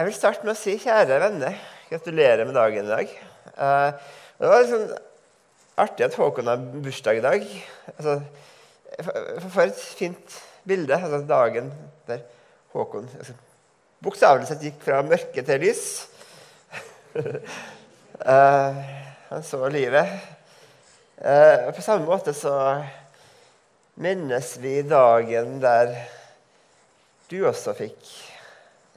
Jeg vil starte med å si kjære venner, gratulerer med dagen i dag. Eh, det var sånn artig at Håkon har bursdag i dag. Altså, for, for et fint bilde. Altså, dagen der Håkon altså, bokstavelig sett gikk fra mørke til lys. eh, han så livet. Eh, på samme måte så minnes vi dagen der du også fikk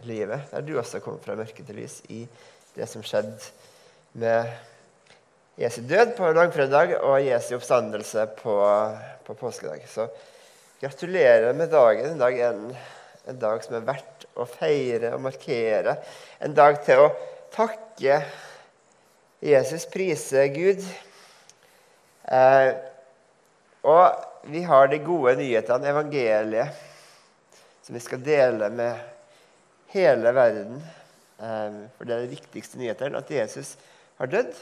livet, der du også kom fra mørke til lys i det som skjedde med Jesu død på langfredag og Jesu oppstandelse på, på påskedag. Så gratulerer med dagen. En dag, en, en dag som er verdt å feire og markere. En dag til å takke Jesus, prise Gud. Eh, og vi har de gode nyhetene, evangeliet, som vi skal dele med hele verden. Eh, for det er den viktigste nyheten, at Jesus har dødd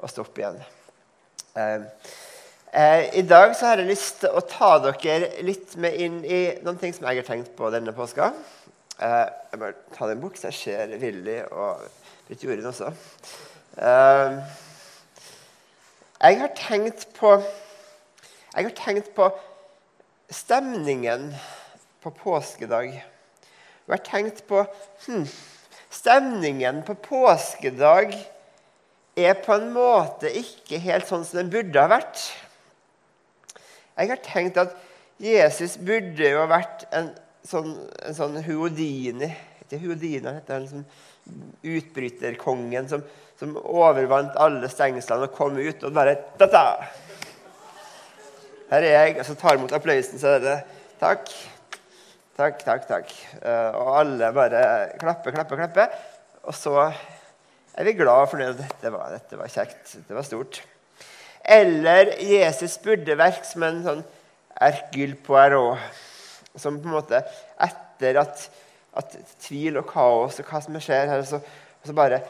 og stå opp igjen. Eh, eh, I dag så har jeg lyst til å ta dere litt med inn i noen ting som jeg har tenkt på denne påska. Eh, jeg må ta den bort, så jeg ser Willy og Britt Jorunn også. Eh, jeg har tenkt på Jeg har tenkt på stemningen på påskedag. Jeg har tenkt på hm, Stemningen på påskedag er på en måte ikke helt sånn som den burde ha vært. Jeg har tenkt at Jesus burde jo ha vært en sånn, en sånn Houdini Ikke Houdini, han heter han sånn utbryterkongen som, som, overvant alle stengslene og kom ut og bare tata. Her er jeg. Og så tar imot applausen, så er det Takk. Takk, takk, takk. Uh, og alle bare klapper, klapper, klapper. Og så er vi glad for det. Dette var, dette var kjekt. Dette var stort. Eller Jesus burde virke som en sånn Erkyl Poirot, som på en måte etter at, at tvil og kaos og hva som skjer her, så, så bare,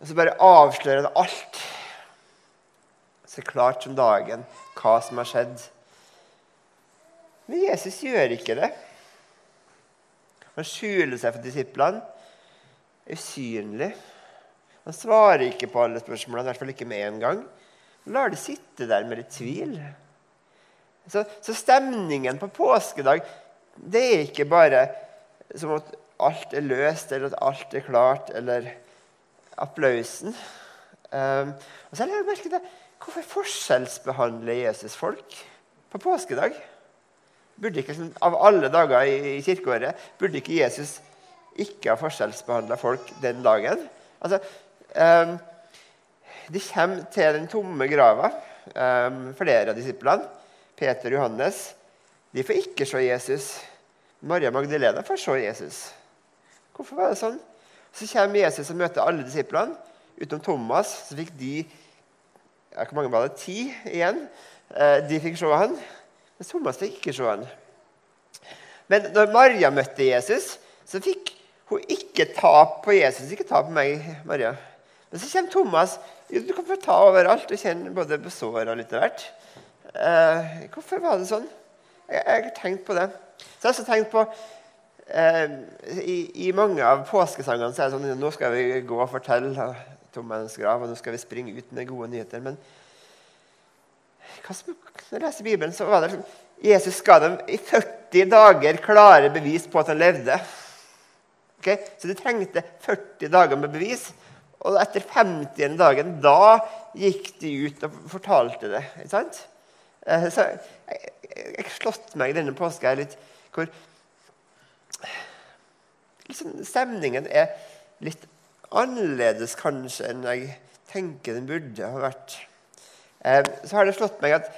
så bare avslører han alt. Så klart som dagen hva som har skjedd. Men Jesus gjør ikke det. Han skjuler seg for disiplene. Usynlig. Han svarer ikke på alle spørsmålene, i hvert fall ikke med en gang. Han lar det sitte der med litt tvil. Så, så, stemningen på påskedag det er ikke bare som at alt er løst, eller at alt er klart, eller applausen. Um, og så har jeg merket det, Hvorfor forskjellsbehandler Jesus folk på påskedag? Burde ikke, Av alle dager i, i kirkeåret burde ikke Jesus ikke ha forskjellsbehandla folk den dagen? Altså, Um, de kommer til den tomme grava, um, flere av disiplene. Peter og Johannes. De får ikke se Jesus. Maria Magdalena får se Jesus. Hvorfor var det sånn? Så kommer Jesus og møter alle disiplene, utenom Thomas. Så fikk de ja, Hvor mange var det? Ti igjen. Uh, de fikk se han. Men Thomas fikk ikke han. Men når Maria møtte Jesus, så fikk hun ikke ta på Jesus. Ikke ta på meg, Maria. Men så kommer Thomas. Du kan få ta overalt og kjenne både på og litt av hvert. Eh, hvorfor var det sånn? Jeg, jeg, har tenkt på det. Så jeg har også tenkt på eh, i, i, mange av påskesangene så er det sånn Nå skal vi gå og fortelle Thomas grav, og nå skal vi springe ut med gode nyheter. Men når jeg leser Bibelen, så var det sånn Jesus ga dem i 40 dager klare bevis på at han levde. Okay? Så de trengte 40 dager med bevis. Og etter 50. dagen, da gikk de ut og fortalte det. ikke sant? Eh, så jeg, jeg slått meg denne påska litt hvor liksom, Stemningen er litt annerledes kanskje enn jeg tenker den burde ha vært. Eh, så har det slått meg at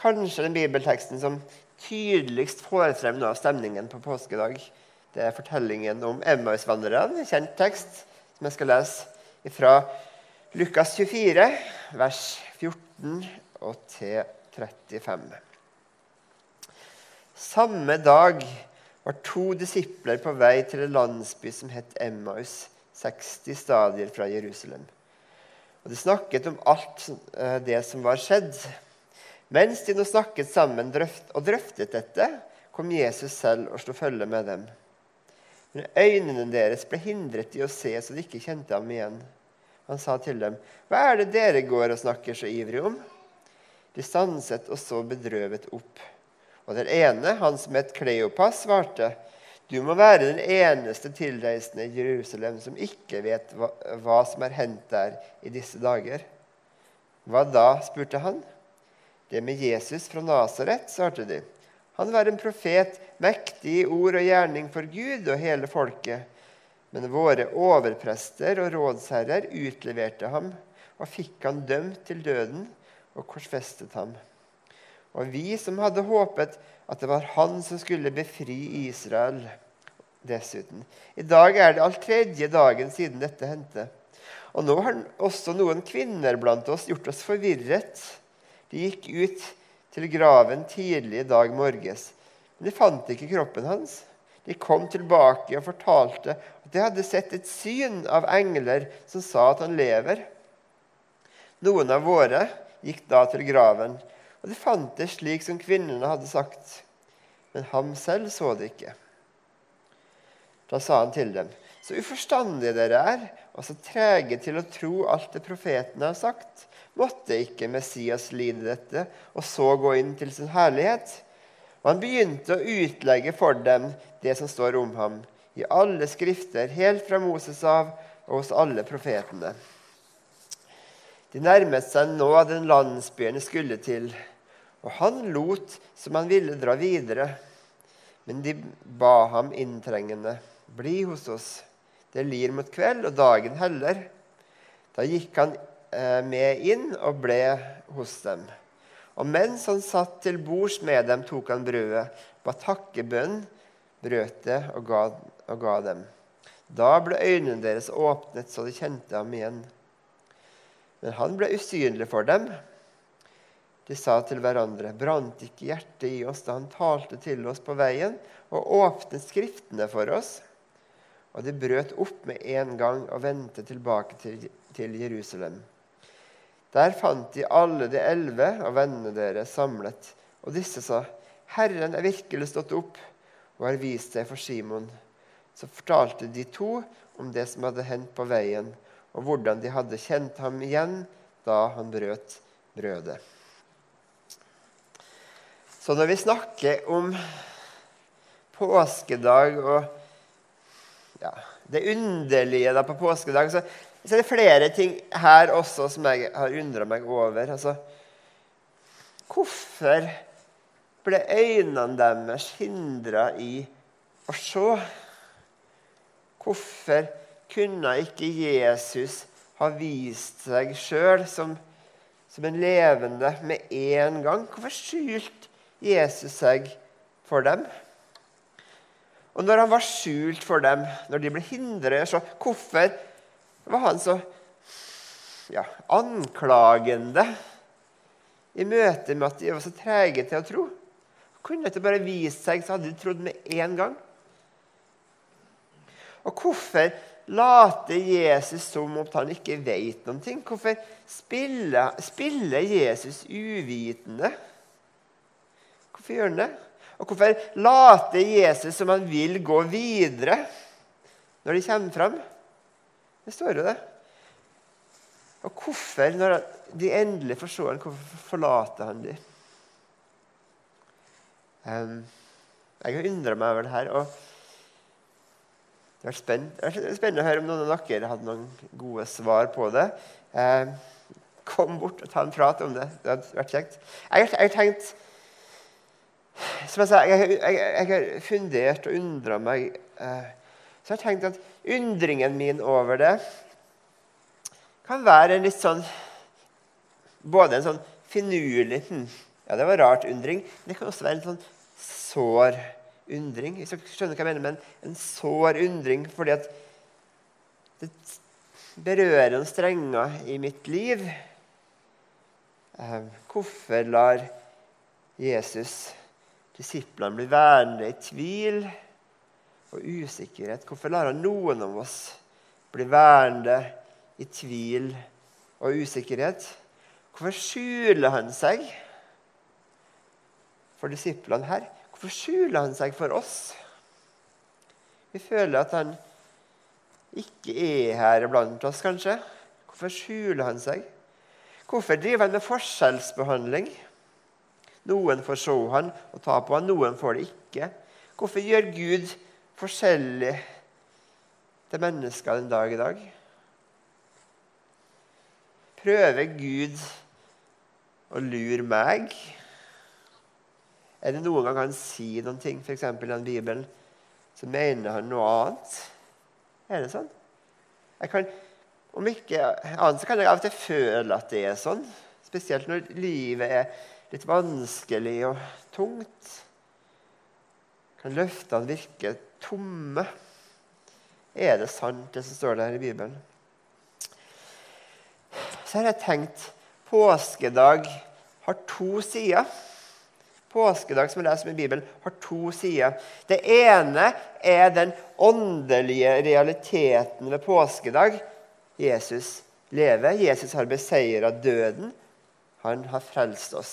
kanskje den bibelteksten som tydeligst får frem noe av stemningen på påskedag, det er fortellingen om Emmausvandrerne, en kjent tekst som jeg skal lese fra Lukas 24, vers 14 og til 35. Samme dag var to disipler på vei til en landsby som het Emmaus, 60 stadier fra Jerusalem. Og De snakket om alt eh, det som var skjedd. Mens de nå snakket sammen og drøftet dette, kom Jesus selv og slo følge med dem. Men øynene deres ble hindret i å se, så de ikke kjente ham igjen. Han sa til dem, 'Hva er det dere går og snakker så ivrig om?' De stanset og så bedrøvet opp. Og den ene, han som het Kleopas, svarte, 'Du må være den eneste tilreisende i Jerusalem som ikke vet hva, hva som er hendt der i disse dager.' 'Hva da?' spurte han. 'Det med Jesus fra Nasaret', svarte de. Han var en profet, mektig i ord og gjerning for Gud og hele folket. Men våre overprester og rådsherrer utleverte ham og fikk han dømt til døden og korsfestet ham. Og vi som hadde håpet at det var han som skulle befri Israel dessuten. I dag er det all tredje dagen siden dette hendte. Og nå har også noen kvinner blant oss gjort oss forvirret. De gikk ut til graven tidlig i dag morges. Men de fant ikke kroppen hans. De kom tilbake og fortalte at de hadde sett et syn av engler som sa at han lever. Noen av våre gikk da til graven, og de fant det slik som kvinnene hadde sagt. Men ham selv så det ikke. Da sa han til dem, så uforstandige dere er, og så trege til å tro alt det profetene har sagt. Måtte ikke Messias lide dette og så gå inn til sin herlighet? Og han begynte å utlegge for dem det som står om ham, i alle skrifter, helt fra Moses av og hos alle profetene. De nærmet seg nå den landsbyen de skulle til, og han lot som han ville dra videre. Men de ba ham inntrengende, bli hos oss. Det lir mot kveld, og dagen heller. Da gikk han Eh, med inn og ble hos dem. Og mens han satt til bords med dem, tok han brødet, ba takkebønn, brøt det og ga, og ga dem. Da ble øynene deres åpnet, så de kjente ham igjen. Men han ble usynlig for dem. De sa til hverandre, brant ikke hjertet i oss da han talte til oss på veien og åpnet Skriftene for oss? Og de brøt opp med en gang og vendte tilbake til, til Jerusalem. Der fant de alle de elleve og vennene deres samlet, og disse sa, Herren er virkelig stått opp og har vist seg for Simon. Så fortalte de to om det som hadde hendt på veien, og hvordan de hadde kjent ham igjen da han brøt brødet. Så når vi snakker om påskedag og ja, det underlige da på påskedag, så så er det flere ting her også som jeg har undra meg over. Altså, hvorfor ble øynene deres hindra i å se? Hvorfor kunne ikke Jesus ha vist seg sjøl som, som, en levende med en gang? Hvorfor skjulte Jesus seg for dem? Og når han var skjult for dem, når de ble hindret så hvorfor var han så ja, anklagende i møte med at de var så trege til å tro. Kunne ikke bare vist seg, så hadde de trodd med en gang. Og hvorfor later Jesus som om han ikke vet noen ting? Hvorfor spiller, spiller Jesus uvitende? Hvorfor gjør han det? Og hvorfor later Jesus som han vil gå videre når de kommer fram? Det står jo det. Og hvorfor, når de endelig får se ham, hvorfor forlater han dem? Um, jeg har undra meg over det her. og det er spennende å høre om noen av dere hadde noen gode svar på det. Um, kom bort og ta en prat om det. Det hadde vært kjekt. Jeg har tenkt som jeg sa, jeg, jeg, har fundert og undra meg. Uh, så jeg har tenkt at undringen min over det kan være en litt sånn Både en sånn finurlig hm, Ja, det var rart undring. Men det kan også være en sånn sår undring. Hvis dere skjønner hva jeg mener, men en sår undring fordi at det berører noen strenger i mitt liv. Eh, hvorfor lar Jesus disiplene blir værende i tvil? og usikkerhet. Hvorfor lar han noen av oss bli værende i tvil og usikkerhet? Hvorfor skjuler han seg for disiplene her? Hvorfor skjuler han seg for oss? Vi føler at han ikke er her blant oss, kanskje. Hvorfor skjuler han seg? Hvorfor driver han med forskjellsbehandling? Noen får se han og ta på han, noen får det ikke. Hvorfor gjør Gud forskjellig til mennesker den dag i dag? Prøver Gud å lure meg? Er det noen gang han sier noen ting, f.eks. i den Bibelen, så mener han noe annet? Er det sånn? Kan, om ikke annet så kan jeg av og til føle at det er sånn. Spesielt når livet er litt vanskelig og tungt. Kan løftene virke tomme? Er det sant, det som står der i Bibelen? Så har jeg tenkt påskedag har to sider. Påskedag som jeg leser i Bibelen, har to sider. Det ene er den åndelige realiteten ved påskedag. Jesus lever. Jesus har beseira døden. Han har frelst oss.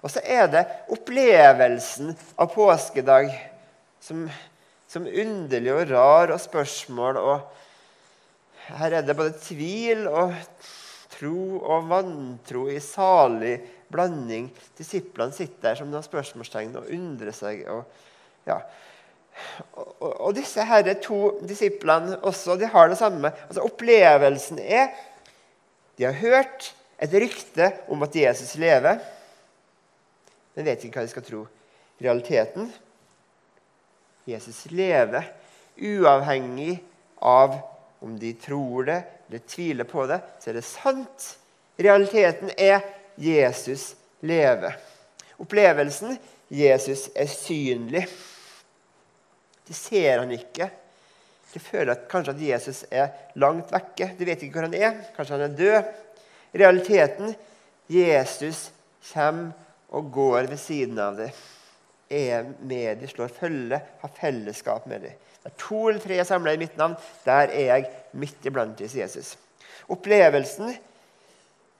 Og så er det opplevelsen av påskedag som, som underlig og rar og spørsmål. Og her er det både tvil og tro og vantro i salig blanding. Disiplene sitter der som noen spørsmålstegn og undrer seg. Og, ja. og, og, og disse her to disiplene også, de har det samme. Altså, opplevelsen er De har hørt et rykte om at Jesus lever, men vet ikke hva de skal tro. Realiteten Jesus lever, uavhengig av om de tror det eller tviler på det, så er det sant. Realiteten er Jesus lever. Opplevelsen Jesus er synlig. De ser han ikke. De føler at kanskje at Jesus er langt vekke. De vet ikke hvor han er. Kanskje han er død. Realiteten Jesus kommer og går ved siden av dem. Er med dem, slår følge, har fellesskap med dem. Det er to eller tre samla i mitt navn. Der er jeg midt iblant dem, sier Jesus. Opplevelsen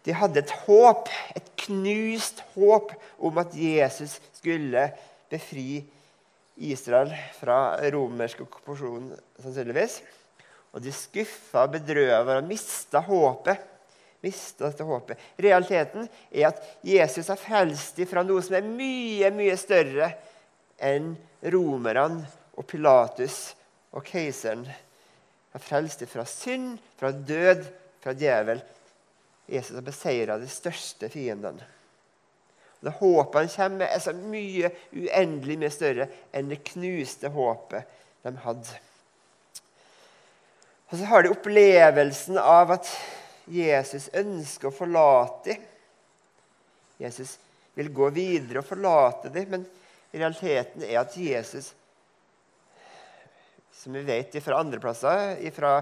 De hadde et håp, et knust håp om at Jesus skulle befri Israel fra romersk okkupasjon, sannsynligvis. Og de skuffa, bedrøva og mista håpet. Mista dette håpet. Realiteten er at Jesus har frelst dem fra noe som er mye, mye større enn romerne og Pilatus og keiseren har frelst dem fra synd, fra død, fra djevel. Jesus har beseira de største fiendene. Det håpet han kommer med, er så mye uendelig mye større enn det knuste håpet de hadde. Og så har de opplevelsen av at Jesus ønsker å forlate dem. Jesus vil gå videre og forlate dem, men realiteten er at Jesus som vi vet fra andre plasser, fra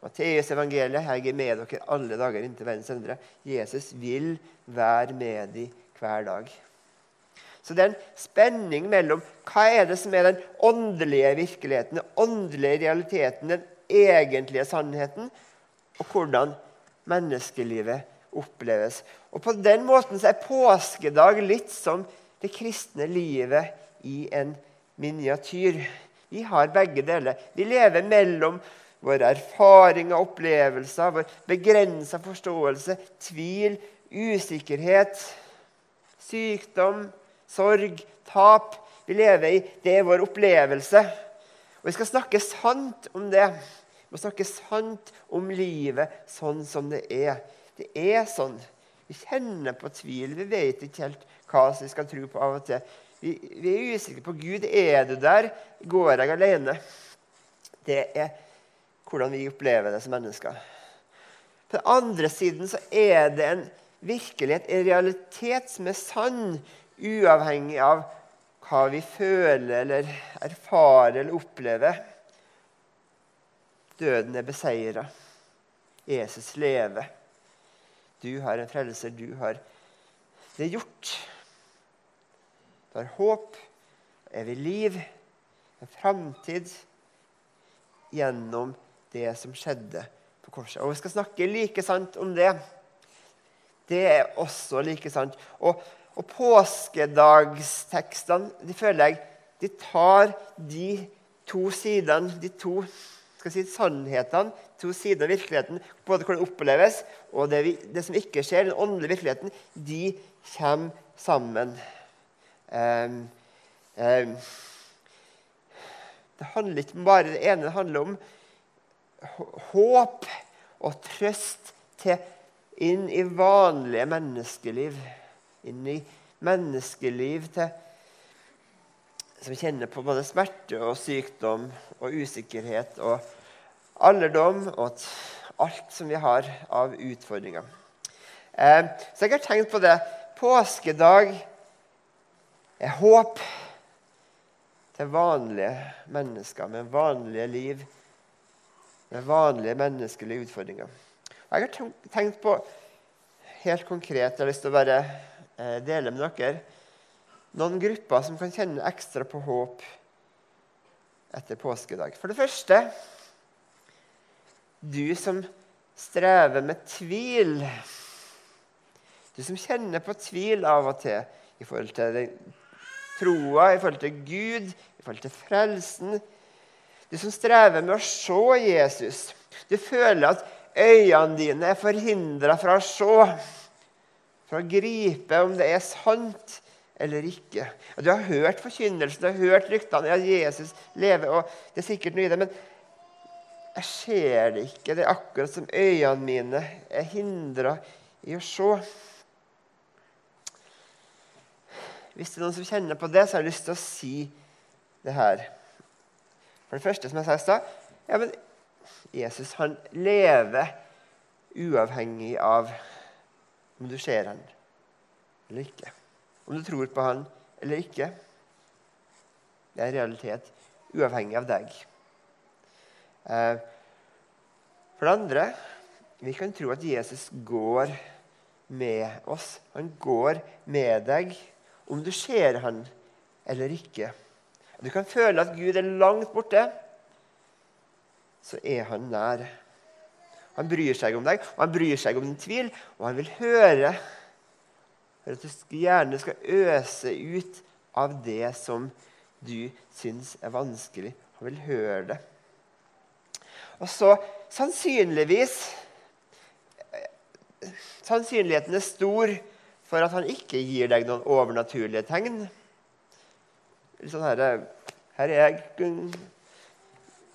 Matteus evangeliet, jeg er med dere alle dager inntil verdens endre. Jesus vil være med dem hver dag. Så det er en spenning mellom hva er det som er den åndelige virkeligheten, den åndelige realiteten, den egentlige sannheten, og hvordan menneskelivet oppleves. Og På den måten er påskedag litt som det kristne livet i en miniatyr. Vi har begge deler. Vi lever mellom våre erfaringer og opplevelser, vår begrensa forståelse, tvil, usikkerhet, sykdom, sorg, tap. Vi lever i Det er vår opplevelse. Og vi skal snakke sant om det. Må snakke sant om livet sånn som det er. Det er sånn. Vi kjenner på tvil. Vi vet ikke helt hva vi skal tro på av og til. Vi, vi er usikre på Gud. Er du der? Går jeg alene? Det er hvordan vi opplever det som mennesker. På den andre siden så er det en virkelighet, en realitet, som er sann, uavhengig av hva vi føler eller erfarer eller opplever. Døden er beseira. Jesus lever. Du har en frelser. Du har Det gjort. Du har håp, evig liv, en framtid gjennom det som skjedde på korset. Og Vi skal snakke like sant om det. Det er også like sant. Og, og påskedagstekstene de føler jeg, de tar de to sidene, de to skal si, sannhetene, to sider av virkeligheten, både hvordan det oppleves, og det, vi, det, som ikke skjer, den åndelige virkeligheten, de kommer sammen. Um, um, det handler ikke bare det ene. Det handler om håp og trøst til inn i vanlige menneskeliv. Inn i menneskeliv til, som kjenner på både smerte og sykdom og usikkerhet og alderdom og alt som vi har av utfordringer. Eh, så jeg har tenkt på det. Påskedag er håp til vanlige mennesker med vanlige liv, med vanlige menneskelige utfordringer. Jeg har tenkt på helt konkret Jeg har lyst til å bare eh, dele med dere noen grupper som kan kjenne ekstra på håp etter påskedag. For det første du som strever med tvil. Du som kjenner på tvil av og til i forhold til troa, i forhold til Gud, i forhold til frelsen. Du som strever med å se Jesus. Du føler at øynene dine er forhindra fra å se, fra å gripe om det er sant eller ikke. Du har hørt forkynnelsen, du har hørt ryktene at Jesus lever, og det er sikkert noe i det, men jeg ser det ikke. Det er akkurat som øynene mine er hindra i å se. Hvis det er noen som kjenner på det, så har jeg lyst til å si det her. For det første, som jeg sa i stad ja, men Jesus han lever uavhengig av om du ser han eller ikke. Om du tror på han eller ikke. Det er en realitet uavhengig av deg. Eh, for det andre vi kan tro at Jesus går med oss. Han går med deg om du ser han eller ikke. Du kan føle at Gud er langt borte. Så er han nær. Han bryr seg om deg, og han bryr seg om din tvil, og han vil høre for at du gjerne skal øse ut av det som du syns er vanskelig. Han vil høre det. Og så sannsynligvis Sannsynligheten er stor for at han ikke gir deg noen overnaturlige tegn. Litt sånn her, her er jeg.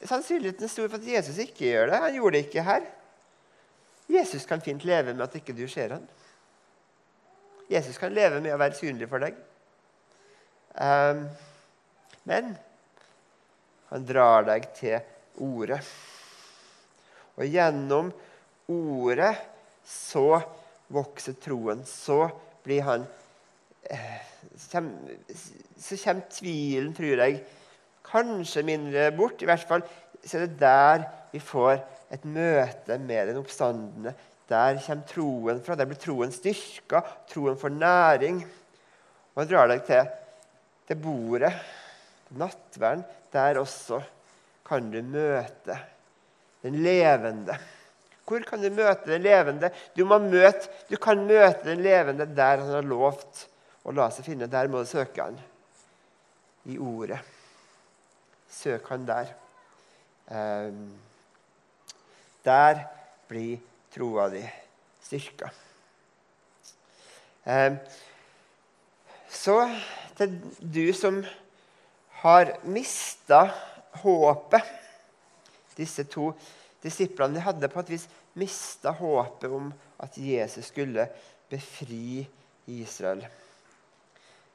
Sannsynligheten er stor for at Jesus ikke gjør det. Han gjorde det ikke her. Jesus kan fint leve med at ikke du ser han. Jesus kan leve med å være synlig for deg. Um, men han drar deg til ordet. Og gjennom ordet så vokser troen. Så blir han eh, Så kommer tvilen, tror jeg, kanskje mindre bort. I hvert fall så er det der vi får et møte med den oppstandende. Der kommer troen fra. Der blir troen styrka. Troen får næring. Og jeg drar deg til, til bordet, nattverden. Der også kan du møte den levende. Hvor kan du møte den levende? Du, møte, du kan møte den levende der han har lovt å la seg finne. Der må du søke han. I ordet. Søk han der. Um, der blir troa di styrka. Um, så til du som har mista håpet disse to disiplene hadde på et vis mista håpet om at Jesus skulle befri Israel.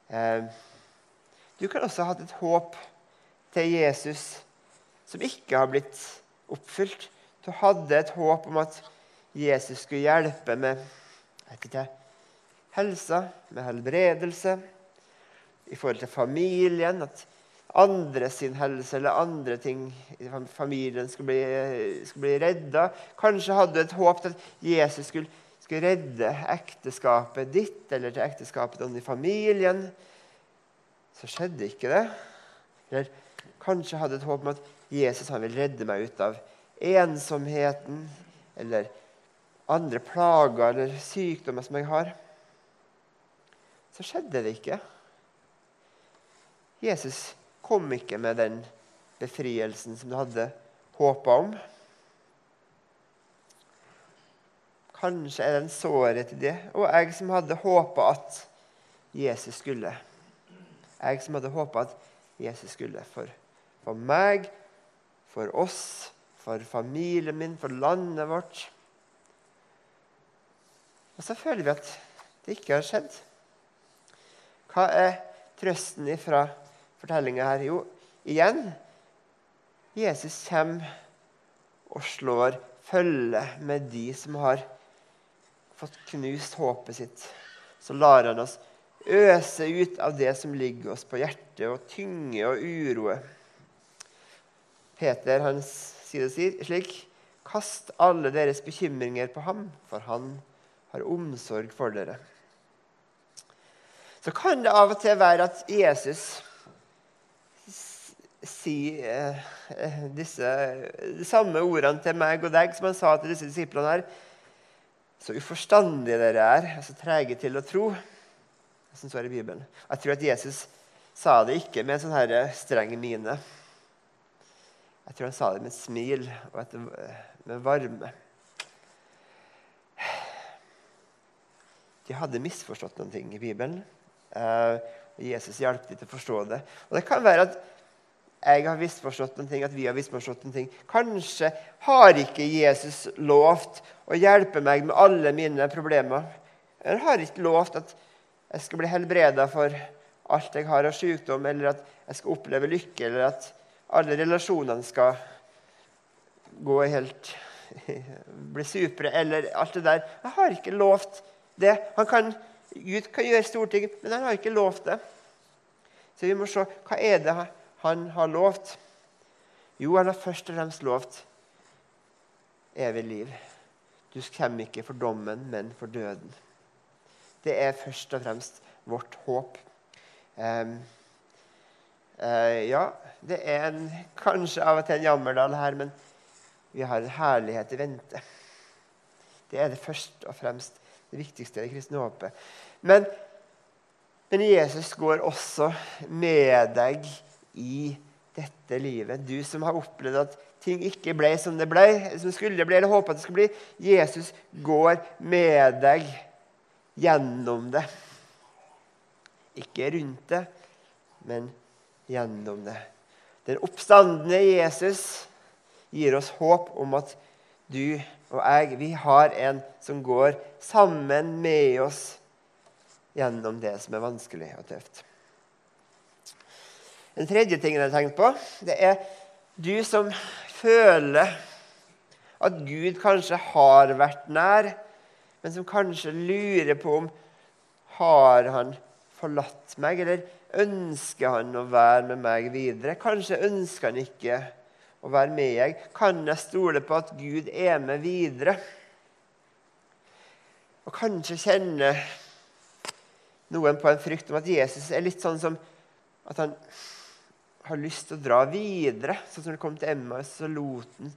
Eh, du kan også ha hatt et håp til Jesus som ikke har blitt oppfylt. Du hadde et håp om at Jesus skulle hjelpe med ikke, helsa, med helbredelse, i forhold til familien. At andre sin helse eller andre ting i familien skulle bli, skulle bli redda. Kanskje hadde du et håp til at Jesus skulle, skulle, redde ekteskapet ditt eller til ekteskapet i familien. Så skjedde ikke det. Eller kanskje hadde du et håp om at Jesus vil redde meg ut av ensomheten eller andre plager eller sykdommer som jeg har. Så skjedde det ikke. Jesus kom ikke med den befrielsen som du hadde håpa om. Kanskje er det en sårhet i det. Og jeg som hadde håpa at Jesus skulle. Jeg som hadde håpa at Jesus skulle. For, for meg, for oss, for familien min, for landet vårt. Og så føler vi at det ikke har skjedd. Hva er trøsten fra fortellinga her? Jo, igjen Jesus kommer og slår følge med de som har fått knust håpet sitt. Så lar han oss øse ut av det som ligger oss på hjertet, og tynge og uroe. Peter han sier det slik.: Kast alle deres bekymringer på ham, for han har omsorg for dere. Så kan det av og til være at Jesus sier eh, eh, disse samme ordene til meg og deg som han sa til disse disiplene her. Så uforstandige dere er, og så trege til å tro. som står i Bibelen. Jeg tror at Jesus sa det ikke med en sånn her streng mine. Jeg tror han sa det med et smil og et, med varme. De hadde misforstått noen ting i Bibelen. og Jesus hjalp dem til å forstå det. Og Det kan være at jeg har misforstått noen ting, at vi har misforstått noen ting. Kanskje har ikke Jesus lovt å hjelpe meg med alle mine problemer. Han har ikke lovt at jeg skal bli helbreda for alt jeg har av sykdom, eller at jeg skal oppleve lykke, eller at alle relasjonene skal gå helt bli supre, eller alt det der. Jeg har ikke lovt det. Kan, Gud kan gjøre store ting, men han har ikke lovt det. Så vi må se hva er det han har lovt. Jo, han har først og fremst lovt evig liv. Du kommer ikke for dommen, men for døden. Det er først og fremst vårt håp. Um, uh, ja, det er en, kanskje av og til en jammerdal her, men vi har en herlighet i vente. Det er det først og fremst det viktigste er det kristne håpet. Men, men Jesus går også med deg i dette livet. Du som har opplevd at ting ikke ble som det ble, som skulle bli, eller håpet at det skulle bli. Jesus går med deg gjennom det. Ikke rundt det, men gjennom det. Den oppstandende Jesus gir oss håp om at du og jeg, vi har en som går sammen med oss gjennom det som er vanskelig og tøft. Den tredje tingen jeg har tenkt på, det er du som føler at Gud kanskje har vært nær, men som kanskje lurer på om har han forlatt meg, eller ønsker han å være med meg videre? Kanskje ønsker han ikke å være med jeg? Kan jeg stole på at Gud er med videre? Og kanskje kjenne noen på en frykt om at Jesus er litt sånn som at han har lyst til å dra videre. Sånn som det kom til Emmaus og lot han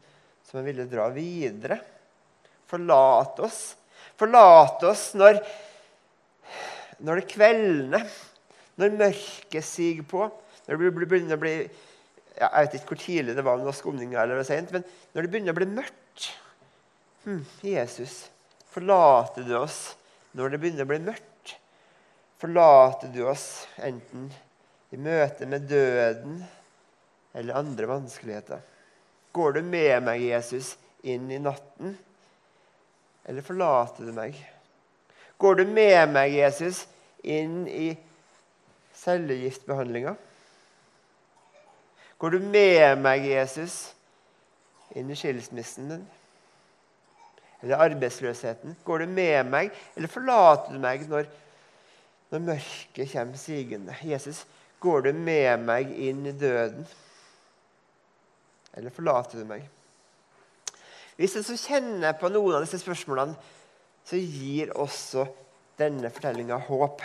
som han ville dra videre. Forlat oss. Forlat oss når, når det kveldner, når mørket siger på, når det begynner å bli Jeg vet ikke hvor tidlig det var med skumninga, eller det sent, men når det begynner å bli mørkt hm, Jesus, forlater du oss når det begynner å bli mørkt? Forlater du oss enten i møte med døden eller andre vanskeligheter? Går du med meg, Jesus, inn i natten, eller forlater du meg? Går du med meg, Jesus, inn i cellegiftbehandlinga? Går du med meg, Jesus, inn i skilsmissen din? Eller arbeidsløsheten? Går du med meg, eller forlater du meg når, når mørket kommer sigende? Jesus, går du med meg inn i døden? Eller forlater du meg? Hvis du kjenner på noen av disse spørsmålene, så gir også denne fortellinga håp.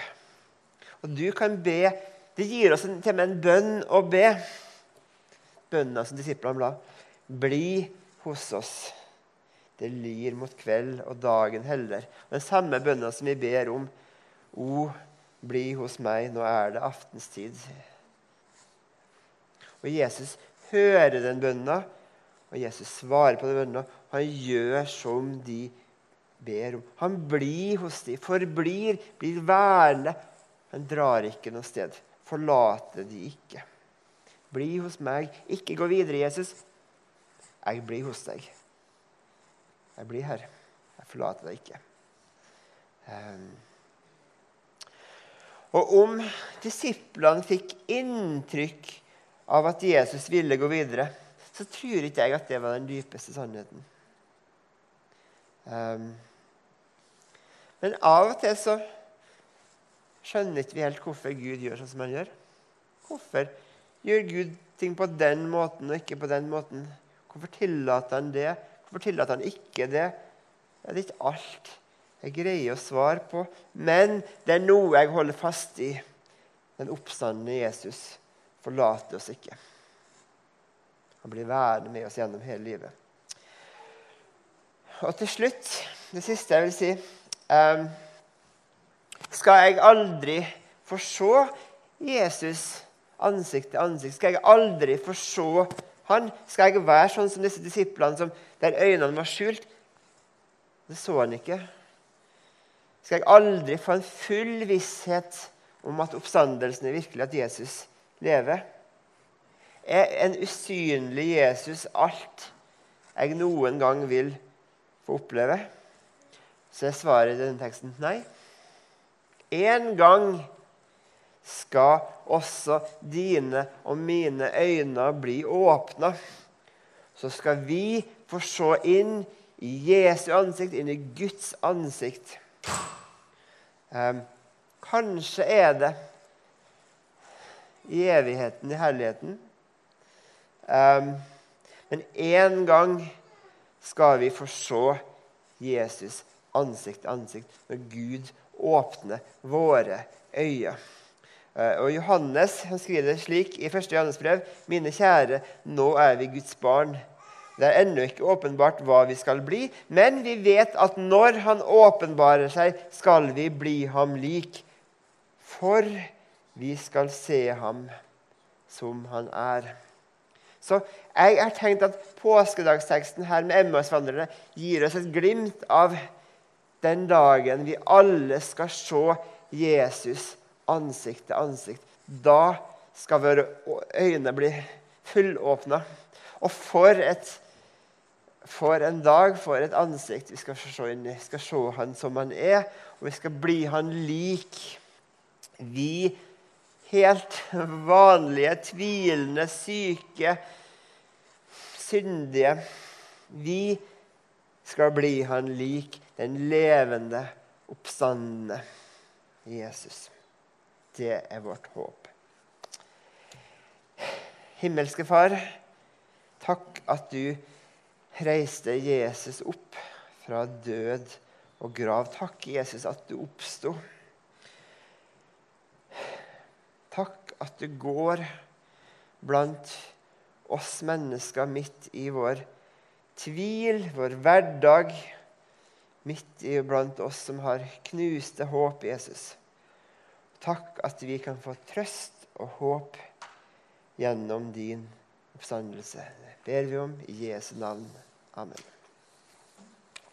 Og du kan be Det gir oss til og med en bønn å be bønna som disiplene la. Bli hos oss. Det lir mot kveld, og dagen heller. Den samme bønna som vi ber om. O, bli hos meg, nå er det aftenstid. Og Jesus hører den bønna, og Jesus svarer på den bønna. Han gjør som de ber om. Han blir hos de, forblir, blir værende. Han drar ikke noe sted. Forlater de ikke. Bli hos meg. Ikke gå videre, Jesus. Jeg blir hos deg. Jeg blir her. Jeg forlater deg ikke. Um, og om disiplene fikk inntrykk av at Jesus ville gå videre, så tror ikke jeg at det var den dypeste sannheten. Um, men av og til så skjønner ikke vi helt hvorfor Gud gjør sånn som han gjør. Hvorfor gjør Gud ting på den måten og ikke på den måten? Hvorfor tillater han det? Hvorfor tillater han ikke det? Det er ikke alt jeg greier å svare på, men det er noe jeg holder fast i. Den oppstandende Jesus forlater oss ikke. Han blir værende med oss gjennom hele livet. Og til slutt, det siste jeg vil si um, Skal jeg aldri få se Jesus ansikt til ansikt? Skal jeg aldri få se han? Skal jeg være sånn som disse disiplene som der øynene var skjult? Det så han ikke. Skal jeg aldri få en full visshet om at oppstandelsen er virkelig, at Jesus lever? Er en usynlig Jesus alt jeg noen gang vil få oppleve? Så er svaret i denne teksten nei. En gang skal også dine og mine øyne bli åpna. Så skal vi få se inn i Jesu ansikt, inn i Guds ansikt. Um, kanskje er det i evigheten, i herligheten. Um, men én gang skal vi få se Jesus ansikt til ansikt når Gud åpner våre øyne. Uh, og Johannes han skriver det slik i 1. Johannes brev.: Mine kjære, nå er vi Guds barn. Det er ennå ikke åpenbart hva vi skal bli, men vi vet at når Han åpenbarer seg, skal vi bli ham lik. For vi skal se ham som han er. Så jeg har tenkt at påskedagsteksten her med Emmausvandrerne gir oss et glimt av den dagen vi alle skal se Jesus ansikt til ansikt. Da skal våre øyne bli fullåpna. Og for et for en dag, for et ansikt vi skal se inn i. Vi skal se han som han er, og vi skal bli han lik. Vi helt vanlige, tvilende, syke, syndige Vi skal bli han lik, den levende, oppstandende Jesus. Det er vårt håp. Himmelske Far, takk at du reiste Jesus opp fra død og grav. Takk, Jesus, at du oppsto. Takk at du går blant oss mennesker midt i vår tvil, vår hverdag, midt i blant oss som har knuste håp, Jesus. Takk at vi kan få trøst og håp gjennom din oppstandelse. Det ber vi om i Jesu navn. Amen.